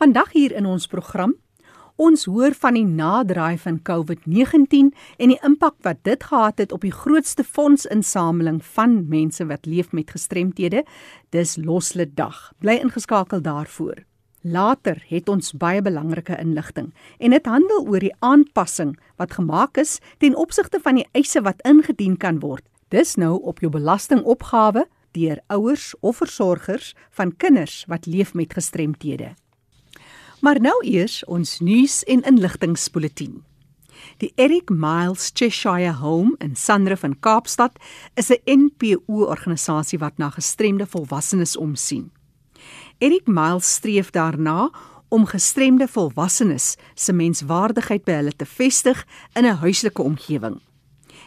Vandag hier in ons program, ons hoor van die naderdraai van COVID-19 en die impak wat dit gehad het op die grootste fondsinsameling van mense wat leef met gestremthede. Dis Loslit Dag. Bly ingeskakel daarvoor. Later het ons baie belangrike inligting en dit handel oor die aanpassing wat gemaak is ten opsigte van die eise wat ingedien kan word. Dis nou op jou belastingopgawe deur ouers of versorgers van kinders wat leef met gestremthede. Maar nou eers ons nuus en inligtingspoletin. Die Eric Miles Cheshire Home in Sandrift in Kaapstad is 'n NPO-organisasie wat na gestremde volwassenes omsien. Eric Miles streef daarna om gestremde volwassenes se menswaardigheid by hulle te vestig in 'n huislike omgewing.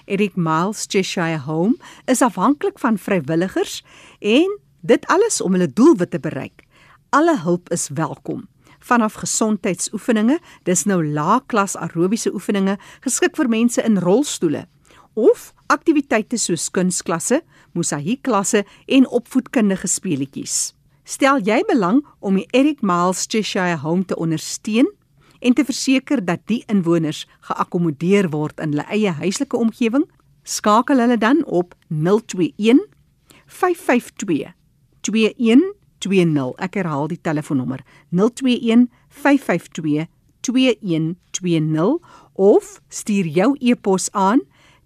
Eric Miles Cheshire Home is afhanklik van vrywilligers en dit alles om hulle doelwit te bereik. Alle hulp is welkom vanaf gesondheidsoefeninge, dis nou laagklas aerobiese oefeninge geskik vir mense in rolstoele of aktiwiteite soos kunsklasse, mosaïekklasse en opvoedkundige speletjies. Stel jy belang om die Eric Miles Cheshire Home te ondersteun en te verseker dat die inwoners geakkommodeer word in hulle eie huislike omgewing? Skakel hulle dan op 021 552 21 2120. Ek herhaal die telefoonnommer 021 552 2120 of stuur jou e-pos aan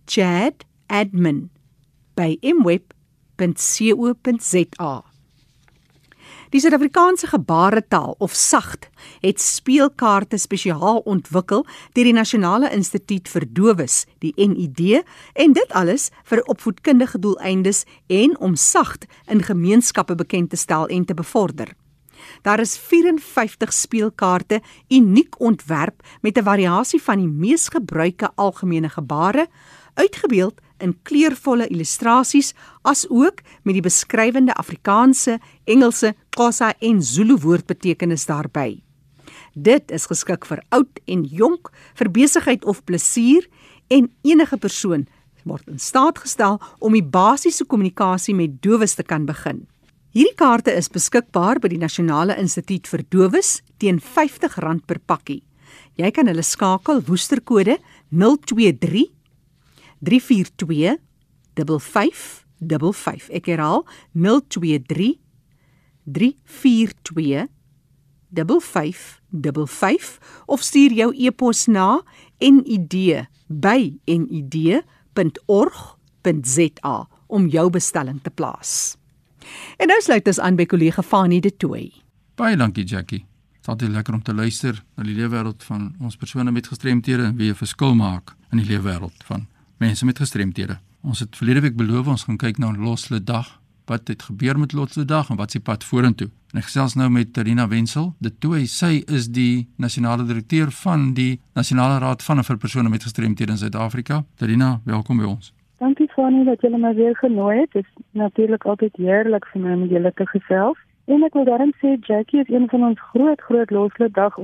chadadmin@mweb.co.za. Die Suid-Afrikaanse gebaretaal of SAGT het speelkaarte spesiaal ontwikkel deur die Nasionale Instituut vir Dowes, die NID, en dit alles vir opvoedkundige doeleindes en om SAGT in gemeenskappe bekend te stel en te bevorder. Daar is 54 speelkaarte uniek ontwerp met 'n variasie van die mees gebruikte algemene gebare, uitgebeeld in kleurvolle illustrasies asook met die beskrywende Afrikaanse, Engelse, Xhosa en Zulu woordbetekenis daarbey. Dit is geskik vir oud en jonk, vir besigheid of plesier en enige persoon word in staat gestel om die basiese kommunikasie met dowes te kan begin. Hierdie kaarte is beskikbaar by die Nasionale Instituut vir Dowes teen R50 per pakkie. Jy kan hulle skakel woesterkode 023 342 5555. Ek herhaal 023 342 5555 of stuur jou e-pos na nid@nid.org.za om jou bestelling te plaas. En nou sluit ons aan by kollega Fanie De Tooy. Baie dankie Jackie. Dit is lekker om te luister na die lewe wêreld van ons persone met gestremthede en wie 'n verskil maak in die lewe wêreld van mense met gestremthede. Ons het verlede week beloof ons gaan kyk na Loslede Dag. Wat het gebeur met Loslede Dag en wat se pad vorentoe? En ek gesels nou met Tarina Wenzel. Dit toe sy is die nasionale direkteur van die Nasionale Raad van vir persone met gestremthede in Suid-Afrika. Tarina, welkom by ons. Dankie Fanny dat jy my weer genooi het. Dit is natuurlik altyd heerlik vir my om julle te gesels. En ek wil daarom sê Jackie is een van ons groot groot Loslede Dag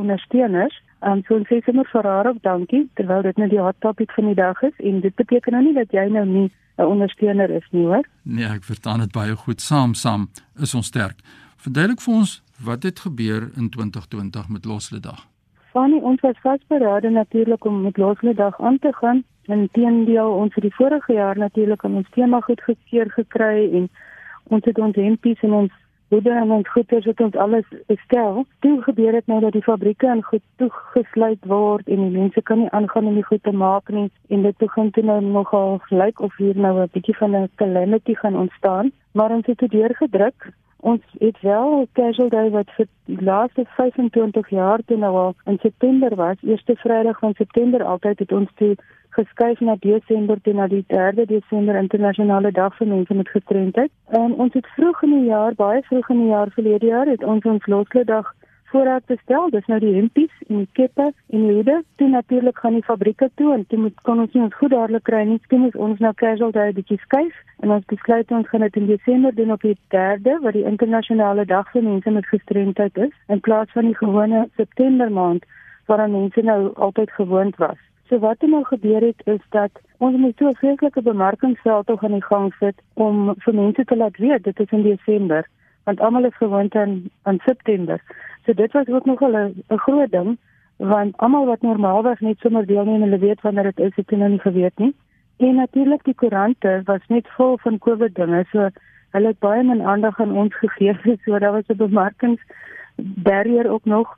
ondersteuners. Um, so ons sê sommer vir haar ook dankie terwyl dit nou die hot topic van die dag is en dit beteken nou nie dat jy nou nie 'n ondersteuner is nie hoor. Nee, ek verstaan dit baie goed. Saam saam is ons sterk. Verduidelik vir ons wat het gebeur in 2020 met Losledag. Fanny, ons was vasberade natuurlik om met Losledag aan te gaan. Inteendeel, ons het die vorige jaar natuurlik aan ons tema goedgekeur gekry en ons het ons hempies en ons hoede en ons goeder het ons alles bestel. Toe gebeur dit nou dat die fabrieke in goed toegesluit word en die mense kan nie aangaan om die goed te maak nie en dit begin toe nou nogal gelyk of hier nou 'n bietjie van 'n calamity gaan ontstaan. Maar ons het dit deurgedruk. Ons het wel casual day wat vir die laaste 25 jaar toe nou al in September was, eerste Vrydag van September altyd het ons toe geskuif na Desember toe na die 3de Desember internasionale dag vir mense met gestremdheid. En ons het vroeg in die jaar, baie vroeg in die jaar verlede jaar het ons ons losledag voorraad bestel. Dis nou die hempies en die keppe en die hoede. Toe natuurlik gaan die fabrieke toe en toe moet kon ons nie ons goed dadelik kry nie. Skien ons ons nou casual daai bietjie skuif en ons besluit ons gaan dit in Desember doen op die 3de wat die internasionale dag vir mense met gestremdheid is in plaas van die gewone September maand waaraan mense nou altyd gewoond was. So wat het nou gebeur het is dat ons moet so 'n vreeslike bemarkingsveld tog aan die gang sit om vir mense te laat weet dit is in Desember want almal is gewoond aan aan September. So dit was ook nogal 'n groot ding want almal wat normaalweg net sommer deelneem en hulle weet wanneer dit is, het hulle nou nie geweet nie. En natuurlik die koerante was net vol van COVID dinge. So hulle het baie min aandag aan ons gegee. So daar was 'n bemarkings barrier ook nog.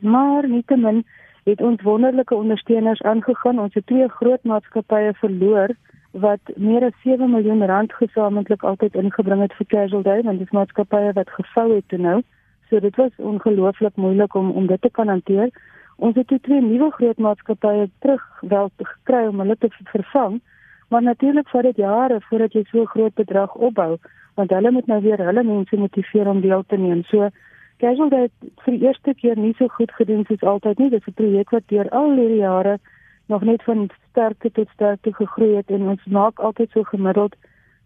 Maar nietemin het ons wonderlike ondersteuners aangegaan. Ons het twee groot maatskappye verloor wat meer as 7 miljoen rand gesamentlik altyd ingebring het vir Casual Day want dis maatskappye wat gevou het toe nou. So dit was ongelooflik moeilik om om dit te kan hanteer. Ons het twee nuwe groot maatskappye terug wel gekry om hulle te vervang. Maar natuurlik vat dit jare voordat jy so groot bedrag opbou want hulle moet nou weer hulle mense motiveer om deel te neem. So Casual het vir die eerste keer nie so goed gedoen soos altyd nie. Dit is 'n projek wat deur al hierdie jare nog net van sterkte tot sterkte gegroei het en ons maak altyd so gemiddeld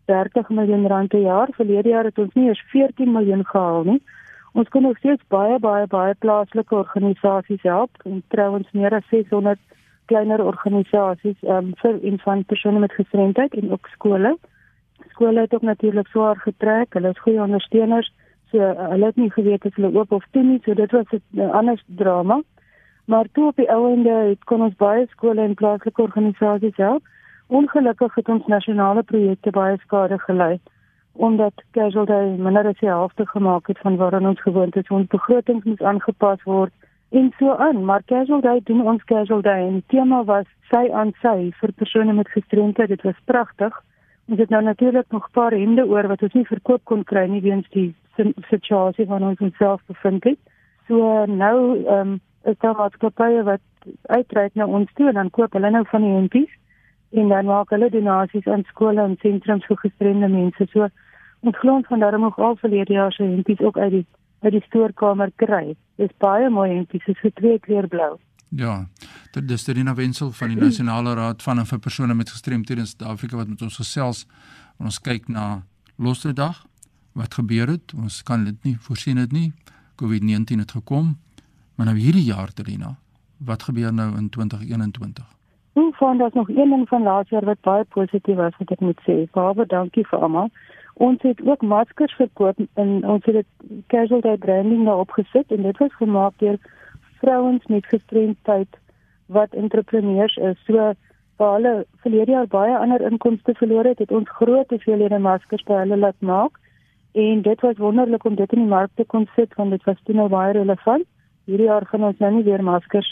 30 miljoen rand per jaar. Verlede jaar het ons nie eens 14 miljoen gehaal nie. Ons kon nog steeds baie baie baie plaaslike organisasies help en trouens meer as 600 kleiner organisasies um, vir infant persone met gestremdheid en ook skole. Skole het ook natuurlik swaar getrek. Hulle is goeie ondersteuners. So hulle het nie geweet as hulle oop of toe nie, so dit was 'n ander drama. Maar toe op die ouende het kon ons baie skole en plaaslike organisasies help. Ongelukkig het ons nasionale projekte baie skade gelei omdat Casual Day minder as die helfte gemaak het van wat ons gewoond is. Ons begrotings moes aangepas word en so aan. Maar Casual Day doen ons Casual Day en tema was sy aan sy vir persone met gestremdheid. Dit was pragtig. Ons het nou natuurlik nog 'n paar hemde oor wat ons nie verkoop kon kry nie weens die situasie van ons self bevind het. So nou ehm um, is daar maatskappye wat uitreik na ons toe en dan koop hulle nou van die hempies en dan maak hulle donasies aan skole en sentrums vir gestremde mense. So ons glo van daarom nog al verlede jaar se hempies ook uit die uit die stoorkamer kry. Dis baie mooi hempies, vir twee kleur blou. Ja, dit is Terina Wenzel van die Nasionale Raad van en vir persone met gestremthede in Suid-Afrika wat met ons gesels. Ons kyk na Losse Dag. Wat gebeur het? Ons kan dit nie voorsien het nie. COVID-19 het gekom. Maar nou hierdie jaar Terina, wat gebeur nou in 2021? Hoe van daar's nog een ding van laas jaar wat baie positief was wat ek moet sê. Baie dankie vir almal. Ons het ook maskers verkoop en ons het dit casual day branding nou opgesit en dit was gemaak deur vrouens met gestremdheid wat entrepreneurs is. So waar hulle verlede jaar baie ander inkomste verloor het, het ons groot hoeveelhede maskers by hulle laat maak. En dit was wonderlik om dit in die mark te kon sit want dit was toe nou baie relevant hierdie jaar gaan ons nou nie weer maskers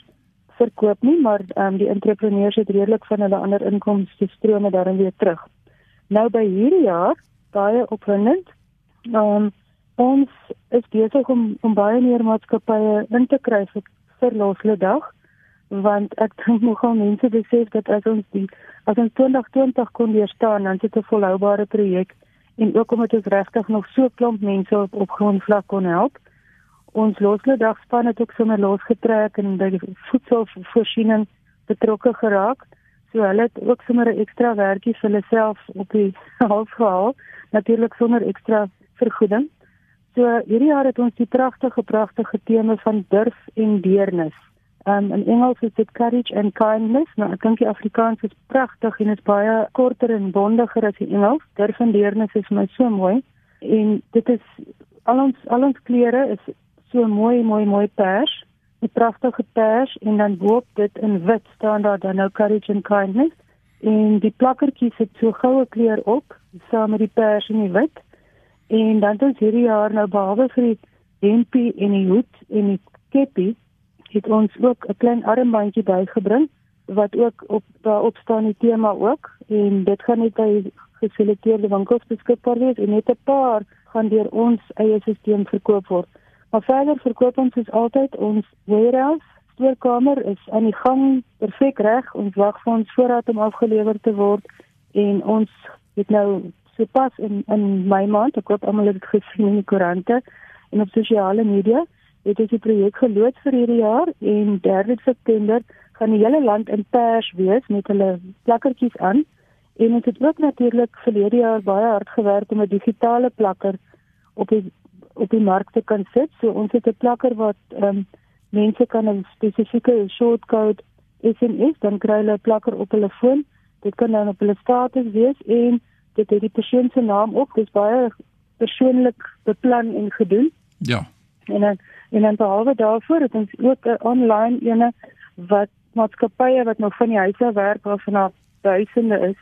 verkoop nie, maar um, die entrepreneurs het redelik van hulle ander inkomste strome daarin weer terug. Nou by hierdie jaar baie opwindend. Um, ons is besig om om baie meer maatskappye in te kry vir vir loslede dag want ek dink nogal mense besef dat as ons die as ons 2020 kon weer staan dan dit 'n volhoubare projek en ook omdat ons regtig nog so klomp mense op op grondvlak kon help ons losledag span het ook sommer losgetrek en by die voedselvoorsiening betrokke geraak. So hulle het ook sommer 'n ekstra werkie vir hulle self op die hals gehaal, natuurlik sonder ekstra vergoeding. So hierdie jaar het ons die pragtige pragtige tema van durf en deernis. Um in Engels is dit courage and kindness. Nou ek dink die Afrikaans is pragtig en is baie korter en bondiger as die Engels. Durf en deernis is my so mooi en dit is al ons al ons klere is so mooi mooi mooi pers, 'n pragtige pers en dan boop dit in wit staan daar dan nou courage and kindness en die plakkertjies het so goue kleur op saam met die pers en die wit. En dan het ons hierdie jaar nou behalwe vir die hempie en die hoed en die keppie het ons ook 'n klein armbandjie bygebring wat ook op daarop staan die tema ook. En dit gaan net by geselekteerde winkels beskikbaar wees en net 'n paar gaan deur ons eie stelsel verkoop word. Maar verder verkoop ons soos altyd ons warehouse. Stoorkamer is aan die gang perfek reg. Ons wag vir ons voorraad om afgelewer te word. En ons het nou sopas in in my maand ek hoop almal dit gesien in die koerante en op sosiale media het ons die projek geloods vir hierdie jaar en 3 September gaan die hele land in pers wees met hulle plakkertjies aan en ons het ook natuurlik verlede jaar baie hard gewerk om 'n digitale plakker op die op die mark te kan sit. So ons het 'n plakker wat ehm um, mense kan 'n spesifieke shortcode SMS dan kry hulle 'n plakker op hulle foon. Dit kan dan op hulle status wees en dit het die persoon se naam ook. Dit is baie persoonlik beplan en gedoen. Ja. En dan en dan behalwe daarvoor het ons ook 'n online ene wat maatskappye wat nog van die huise werk waarvan daar duisende is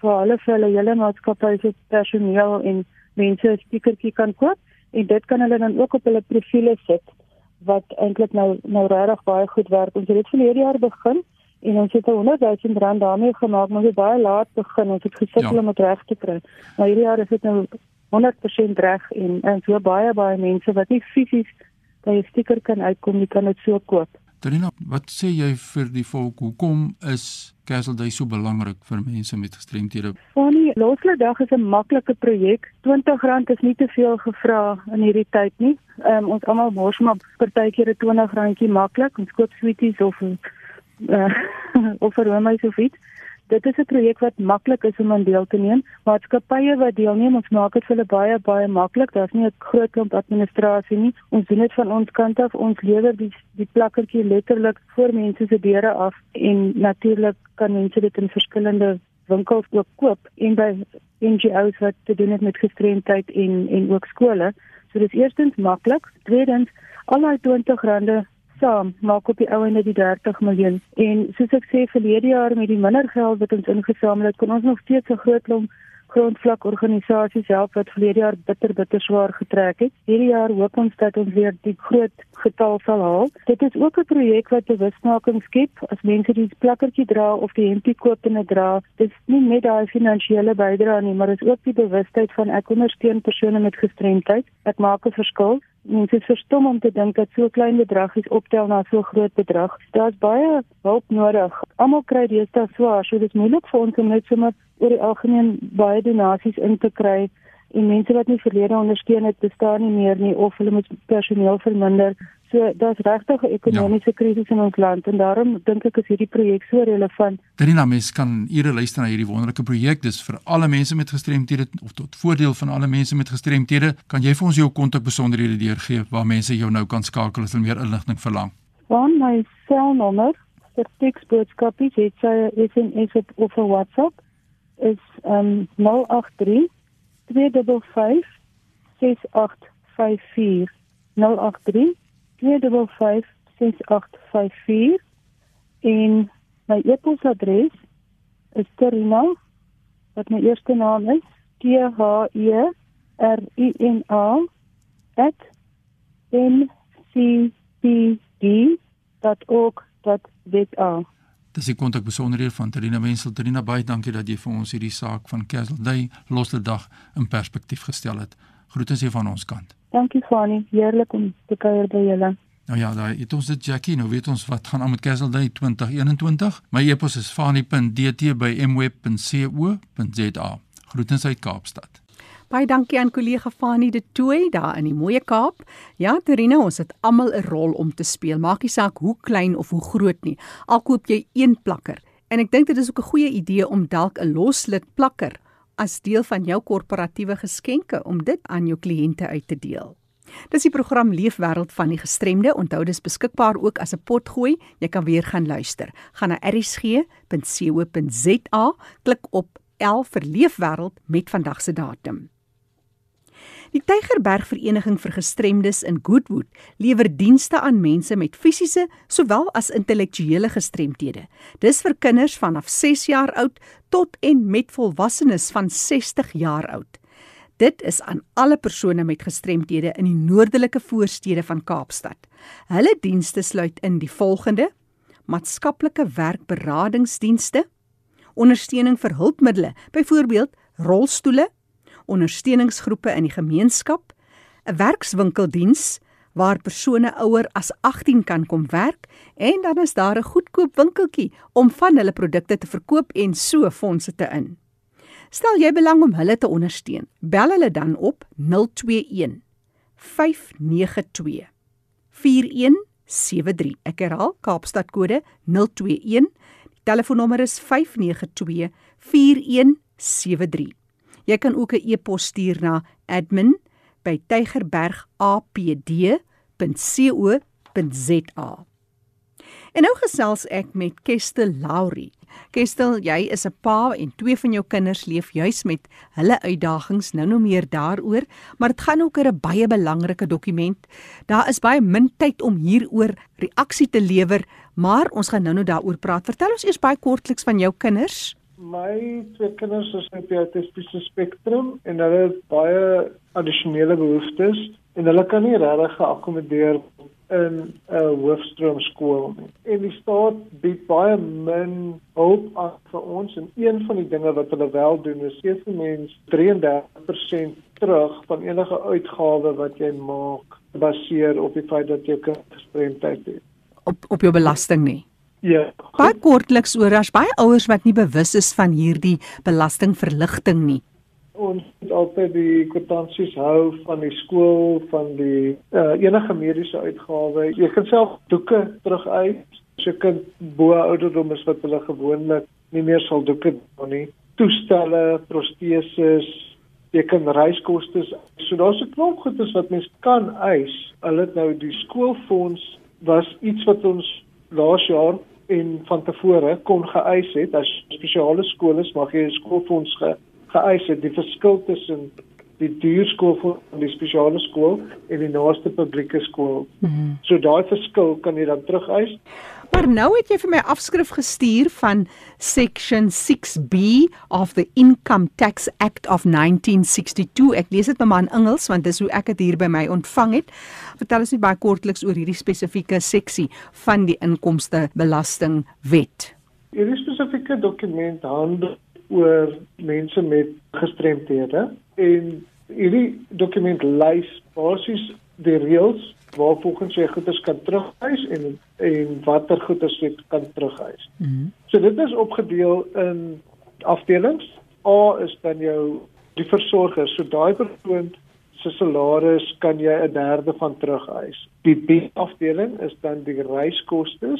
vir hulle vir hulle hele maatskappy se personeel en mense 'n stiekertjie kan koop en dit kan hulle dan ook op hulle profile sit wat eintlik nou nou regtig baie goed werk. Ons het dit verlede jaar begin en ons het 100 000 rand daarmee gemaak, maar dit baie laat begin. Ons het gesukkel ja. om dit reg te kry. Maar hierdie jaar is dit nou 100% reg en en so baie baie mense wat nie fisies by 'n stiker kan uitkom, jy kan dit so koop. Trina, wat sê jy vir die volk? Hoekom is Castle Day so belangrik vir mense met gestremthede? Funny, Loslede Dag is 'n maklike projek. R20 is nie te veel gevra in hierdie tyd nie. Um, ons almal mors maar partykeer 'n R20 maklik. Ons koop sweeties of uh, of vir roomys of iets. Dit is 'n projek wat maklik is om aan deel te neem. Maatskappye wat deelneem, ons maak dit vir hulle baie baie maklik. Daar's nie 'n groot klomp administrasie nie. Ons doen dit van ons kant af. Ons lewer die die plakkertjie letterlik voor mense se deure af en natuurlik kan mense dit in verskillende winkels ook koop en by NGO's wat te doen het met gestremdheid en en ook skole. So dis eerstens maklik. Tweedens, al daai R20 saam maak op die ou ende die 30 miljoen. En soos ek sê verlede jaar met die minder geld wat ons ingesamel het, kon ons nog steeds 'n groot klomp grondvlak organisasies help wat verlede jaar bitter bitter swaar getrek het. Hierdie jaar hoop ons dat ons weer die groot getal sal haal. Dit is ook 'n projek wat bewusmaking skep as mense die plakkertjie dra of die hempie koop en dit dra. Dit is nie net daai finansiële bydrae nie, maar dit is ook die bewustheid van ek ondersteun persone met gestremdheid. Ek maak 'n verskil Mens is verstom om te dink dat so 'n klein bedrag is optel na so 'n groot bedrag. Daar's baie hulp nodig. Almal kry deesdae swaar, so dit is moeilik vir ons om net sommer oor die algemeen baie donasies in te kry en mense wat nie verlede ondersteun het, bestaan nie meer nie of hulle moet personeel verminder. So daar's regtig 'n ekonomiese ja. krisis in ons land en daarom dink ek is hierdie projek so relevant. Danina mens kan ure luister na hierdie wonderlike projek. Dis vir alle mense met gestremthede of tot voordeel van alle mense met gestremthede. Kan jy vir ons jou kontak besonderhede deurgee waar mense jou nou kan skakel as hulle meer inligting verlang? Van my selnommer vir teksboodskapies het sy SMS op of 'n WhatsApp is um 083 255 6854 083 255 6854 en my e-posadres is terina wat my eerste naam is t h e r i n a @ncpd.org.za Dis die kontak besonderhede van Terina Wensel. Terina, baie dankie dat jy vir ons hierdie saak van Castle Day losse dag in perspektief gestel het. Groete sê van ons kant. Dankie Fani, heerlik om te kuier by julle. Nou ja, daai het ons dit Jackie, nou weet ons wat gaan aan met Castle Day 2021. My e-pos is fani.dt@mweb.co.za. Groete uit Kaapstad. Baie dankie aan kollega Fanie de Tooi daar in die Mooie Kaap. Ja, Terina, ons het almal 'n rol om te speel. Maak nie saak hoe klein of hoe groot nie. Al koop jy een plakker. En ek dink dit is ook 'n goeie idee om dalk 'n loslid plakker as deel van jou korporatiewe geskenke om dit aan jou kliënte uit te deel. Dis die program Leefwêreld van die gestremde. Onthou dis beskikbaar ook as 'n potgooi. Jy kan weer gaan luister. Gaan na erisg.co.za, klik op L vir Leefwêreld met vandag se datum. Die Tygerberg Vereniging vir Gestremdes in Goodwood lewer dienste aan mense met fisiese sowel as intellektuele gestremthede. Dis vir kinders vanaf 6 jaar oud tot en met volwassenes van 60 jaar oud. Dit is aan alle persone met gestremthede in die noordelike voorstede van Kaapstad. Hulle dienste sluit in die volgende: maatskaplike werkberadingsdienste, ondersteuning vir hulpmiddels, byvoorbeeld rolstoele, ondersteuningsgroepe in die gemeenskap, 'n werkswinkeldiens waar persone ouer as 18 kan kom werk en dan is daar 'n goedkoop winkeltjie om van hulle produkte te verkoop en so fondse te in. Stel jy belang om hulle te ondersteun, bel hulle dan op 021 592 4173. Ek herhaal Kaapstad kode 021. Die telefoonnommer is 592 4173. Jy kan ook 'n e-pos stuur na admin@tygerbergapd.co.za. En nou gesels ek met Kestel Laurie. Kestel, jy is 'n pa en twee van jou kinders leef juis met hulle uitdagings. Nou nou meer daaroor, maar dit gaan ook oor 'n baie belangrike dokument. Daar is baie min tyd om hieroor reaksie te lewer, maar ons gaan nou nou daaroor praat. Vertel ons eers baie kortliks van jou kinders. My twee kinders is op die autistiese spektrum en hulle het baie addisionele behoeftes en hulle kan nie regtig geakkommodeer in 'n hoofstroom skool nie. En die staat bied baie min hulp vir ons en een van die dinge wat hulle wel doen is gee vir mense 33% terug van enige uitgawe wat jy maak gebaseer op die feit dat jy gestremdheid het. Op op jou belasting nie. Ja. Baie kortliks oor as baie ouers wat nie bewus is van hierdie belastingverligting nie ons moet altyd die kwitansies hou van die skool van die uh, enige mediese uitgawe. Jy kan self doeke terugeis. As jy kind bo ouderdom is wat hulle gewoonlik nie meer sal doeke doen nie. Toestelle, proteses, jy kan reiskoste. So daar's 'n klomp goedes wat mens kan eis. Hulle het nou die skoolfonds was iets wat ons laas jaar en van tevore kon geëis het as spesiale skole mag jy 'n skoolfonds ge geëis het die verskil tussen die duurskool van die spesiale skool en die naaste publieke skool. Mm -hmm. So daai verskil kan jy dan terugeis. Maar nou het jy vir my afskrif gestuur van section 6B of the Income Tax Act of 1962. Ek lees dit maar in Engels want dis hoe ek dit hier by my ontvang het. Vertel ons net baie kortliks oor hierdie spesifieke seksie van die inkomste belasting wet. Hierdie spesifieke dokument handel oor mense met gestremthede en hierdie dokument lys basies die reëls waar volgens jy goederes kan terugwys en en watter goederes jy kan terugwys. Mm -hmm. So dit is opgedeel in afdelings. A is dan jou die versorger. So daai persoon se salaris kan jy 'n derde van terugwys. Die B afdeling is dan die reiskoste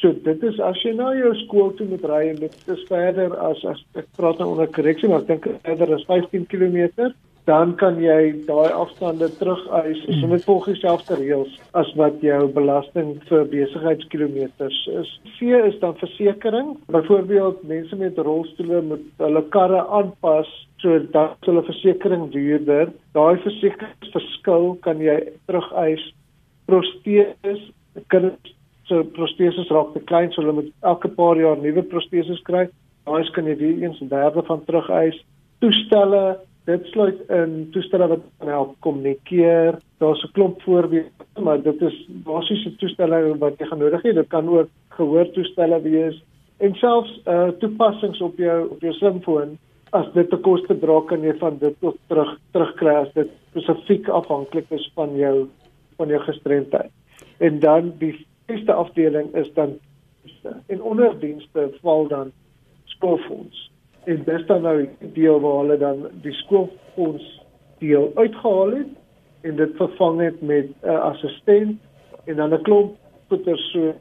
So dit is as jy na jou skool toe moet ry en dit is verder as as ek praat nou onder korreksie maar ek dink verder as 15 km dan kan jy daai afstande terugeis as jy volg dieselfde reëls as wat jou belasting vir besigheidskilometers is. C is dan versekerings. Byvoorbeeld mense met rolstoele moet hulle karre aanpas so dat hulle versekerings duurder. Daai versekeringsverskil kan jy terugeis. Prosteses kan so proteses raak te klein, so hulle moet elke paar jaar nuwe proteses kry. Daai kan jy weer eens derde van terugeis. Toestelle, dit sluit in toestelle wat help kommunikeer. Daar's 'n klomp voorbeelde, maar dit is basiese toestelle wat jy gaan nodig hê. Dit kan ook gehoortoestelle wees en selfs uh toepassings op jou op jou slimfoon. As dit 'n koste dra, kan jy van dit tot terug terugkry as dit spesifiek afhanklik is van jou van jou gestremdheid. En dan die eerste afdeling is dan en onderdienste val dan skoolfonds. En dis dan nou die deel waar hulle dan die skoolfonds deel uitgehaal het en dit vervang het met 'n uh, assistent en dan 'n klomp goeder so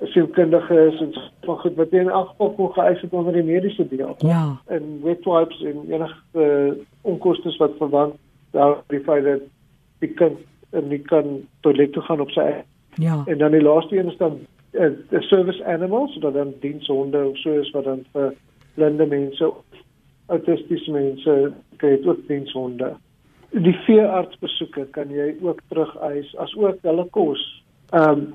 sielkundiges en van goed wat in elk geval kon geëis het onder die mediese deel. Ja. En wet wipes en enige uh, onkoste wat verwant daardie feit dat die kind nie kan toilet toe gaan op sy eie Ja. En dan die laaste een is dan uh, service animals, wat dan dienshonde of so is wat dan vir blinde mense, autistiese mense kry ook dienshonde. Die veeartsbesoeke kan jy ook terugeis as ook hulle kos. Ehm um,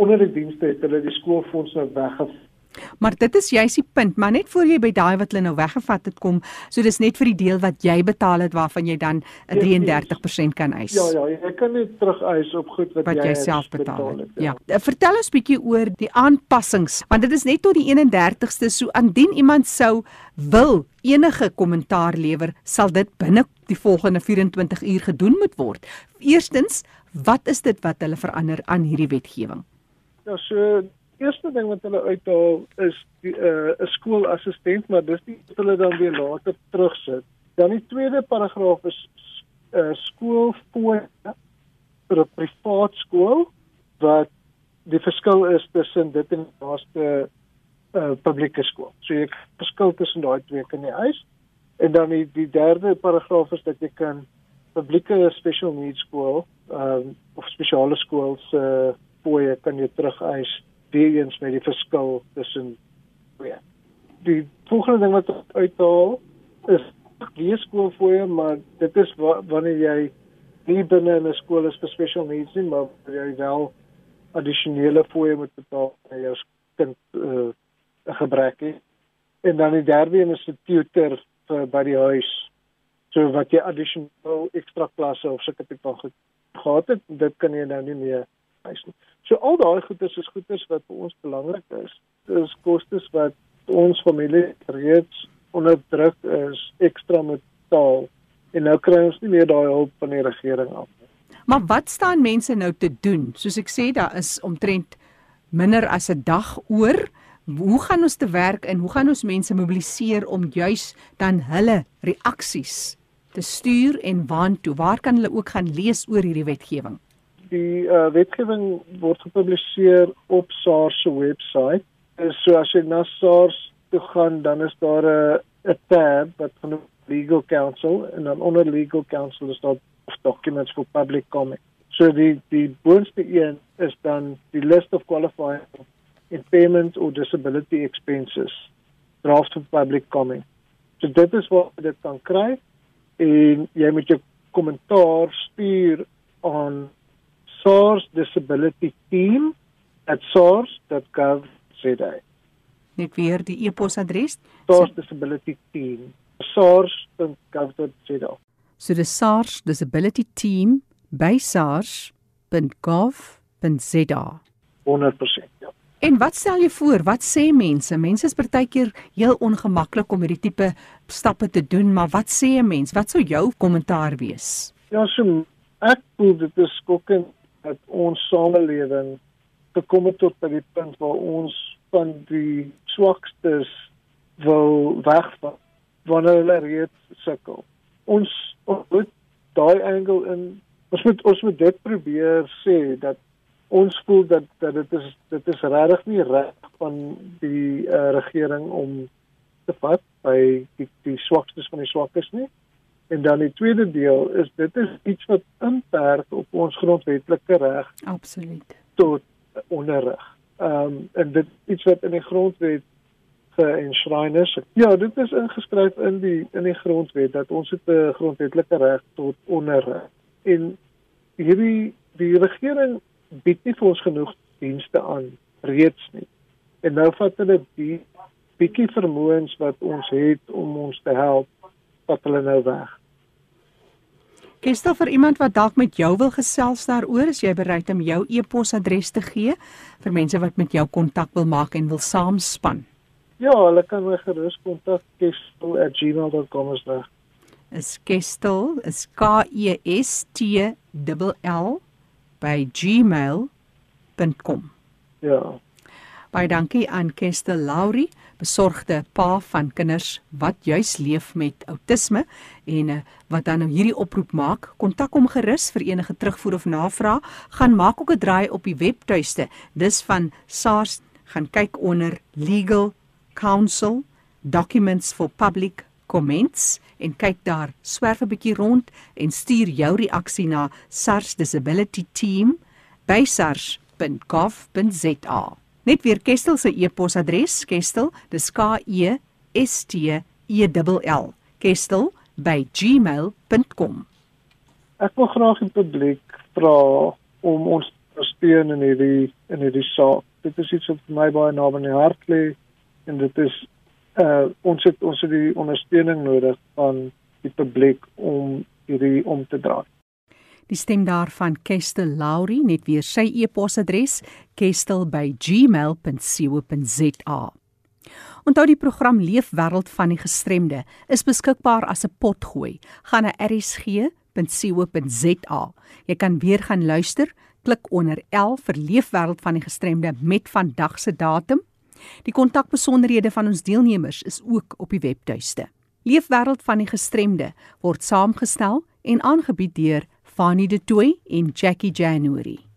onder die dienste het hulle die skoolfonds nou weggevat Maar dit is juist die punt, maar net voor jy by daai wat hulle nou weggevat het kom, so dis net vir die deel wat jy betaal het waarvan jy dan 'n 33% kan eis. Ja ja, jy kan net terug eis op goed wat, wat jy, jy self betaal, betaal het. het. Ja. ja. Vertel ons bietjie oor die aanpassings, want dit is net tot die 31ste, so indien iemand sou wil enige kommentaar lewer, sal dit binne die volgende 24 uur gedoen moet word. Eerstens, wat is dit wat hulle verander aan hierdie wetgewing? Ja, so eerste ding wat hulle uithaal is die 'n uh, skoolassistent, maar dis nie wat hulle dan weer later terugsit. Dan die tweede paragraaf is uh, skoolfooi vir 'n privaat skool wat die verskil is tussen dit en laaste uh, publieke skool. So jy verskil tussen daai twee kan jy eis. En dan die die derde paragraaf is dat jy kan publieke special needs skool, um, of spesiale skool se uh, fooie kan jy terug eis weer eens met die verskil tussen twee. Die volgende ding wat uithaal is wees skoolfooie, maar dit is wa wanneer jy nie binne in 'n skool is vir special needs nie, maar jy wel addisionele fooie moet betaal vir jou kind uh, 'n gebrek het. En dan die derde een is 'n tutor vir by die huis. So wat jy addisioneel ekstra klasse of sulke tipe van goed gehad het, dit kan jy nou nie meer wys nie. So al daai goedes is goedes wat vir ons belangrik is. Dis kostes wat ons familie reeds onder druk is ekstra moet betaal en nou kry ons nie meer daai hulp van die regering af nie. Maar wat staan mense nou te doen? Soos ek sê, daar is omtrent minder as 'n dag oor. Hoe gaan ons te werk en hoe gaan ons mense mobiliseer om juis dan hulle reaksies te stuur en waantoe? Waar kan hulle ook gaan lees oor hierdie wetgewing? Die uh, wetgewing word gepubliseer op SARS se webwerf. So as jy na SARS toe gaan, dan is daar 'n 'n tab wat genoem legal counsel en dan onder legal counsel is daar documents for public comment. So die die boonste een is dan die list of qualifying impairment or disability expenses draft for public comment. So dit is wat jy kan kry en jy moet jou kommentaar stuur aan SARS disability team at sars.gov.za. Net weer die e-posadres. SARS disability team sars.gov.za. So die SARS disability team by sars.gov.za. 100%. Ja. En wat stel jy voor? Wat sê mense? Mense is partykeer heel ongemaklik om hierdie tipe stappe te doen, maar wat sê 'n mens? Wat sou jou kommentaar wees? Ja, so ek voel dit is skokkend dat ons samelewing gekom het tot by die punt waar ons van die swakstes wil wegvat wanneer hulle reeds sukkel. Ons moet daai angle in ons moet ons moet dit probeer sê dat ons voel dat dat dit is dit is regtig nie reg van die uh, regering om te vat by die die swakstes van die swakkes nie. En dan die tweede deel is dit is iets wat inperk op ons grondwetlike reg. Absoluut. tot onderrig. Ehm um, en dit iets wat in die grondwet geënskryf is. Ja, dit is ingeskryf in die in die grondwet dat ons het 'n grondwetlike reg tot onderrig. En hierdie die regering bied nie vir ons genoeg dienste aan reeds nie. En nou vat hulle die bietjie vermoëns wat ons het om ons te help, wat hulle nou weg. Gestel vir iemand wat dalk met jou wil gesels daaroor, is jy bereid om jou e-posadres te gee vir mense wat met jou kontak wil maak en wil saamspan? Ja, hulle kan my gerus kontak kestel@gmail.com is daar. Is Gestel is K E S T L L by gmail.com. Ja. Baie dankie aan Kestel Laurie, besorgde pa van kinders wat juis leef met outisme en uh, wat dan nou hierdie oproep maak. Kontak hom gerus vir enige terugvoer of navraag. Gaan maak ook 'n draai op die webtuiste. Dis van SARS. Gaan kyk onder Legal Counsel Documents for Public Comments en kyk daar. Swerf 'n bietjie rond en stuur jou reaksie na SARS Disability Team by sars.gov.za. Net weer Kestel se e-posadres, Kestel, dis K E S T E L L. Kestel by gmail.com. Ek wil graag die publiek vra om ons te steun in hierdie in hierdie saak. Dit is iets wat vir my baie naby aan die hart lê en dit is uh ons het ons het die ondersteuning nodig van die publiek om hierdie om te draai. Die stem daarvan Kestel Laurie, net weer sy e-posadres kestel@gmail.co.za. Onthou die program Leefwêreld van die Gestremde is beskikbaar as 'n potgooi. Gaan na rsg.co.za. Jy kan weer gaan luister. Klik onder L vir Leefwêreld van die Gestremde met vandag se datum. Die kontakbesonderhede van ons deelnemers is ook op die webtuiste. Leefwêreld van die Gestremde word saamgestel en aangebied deur Fanie De Tooy en Jackie January.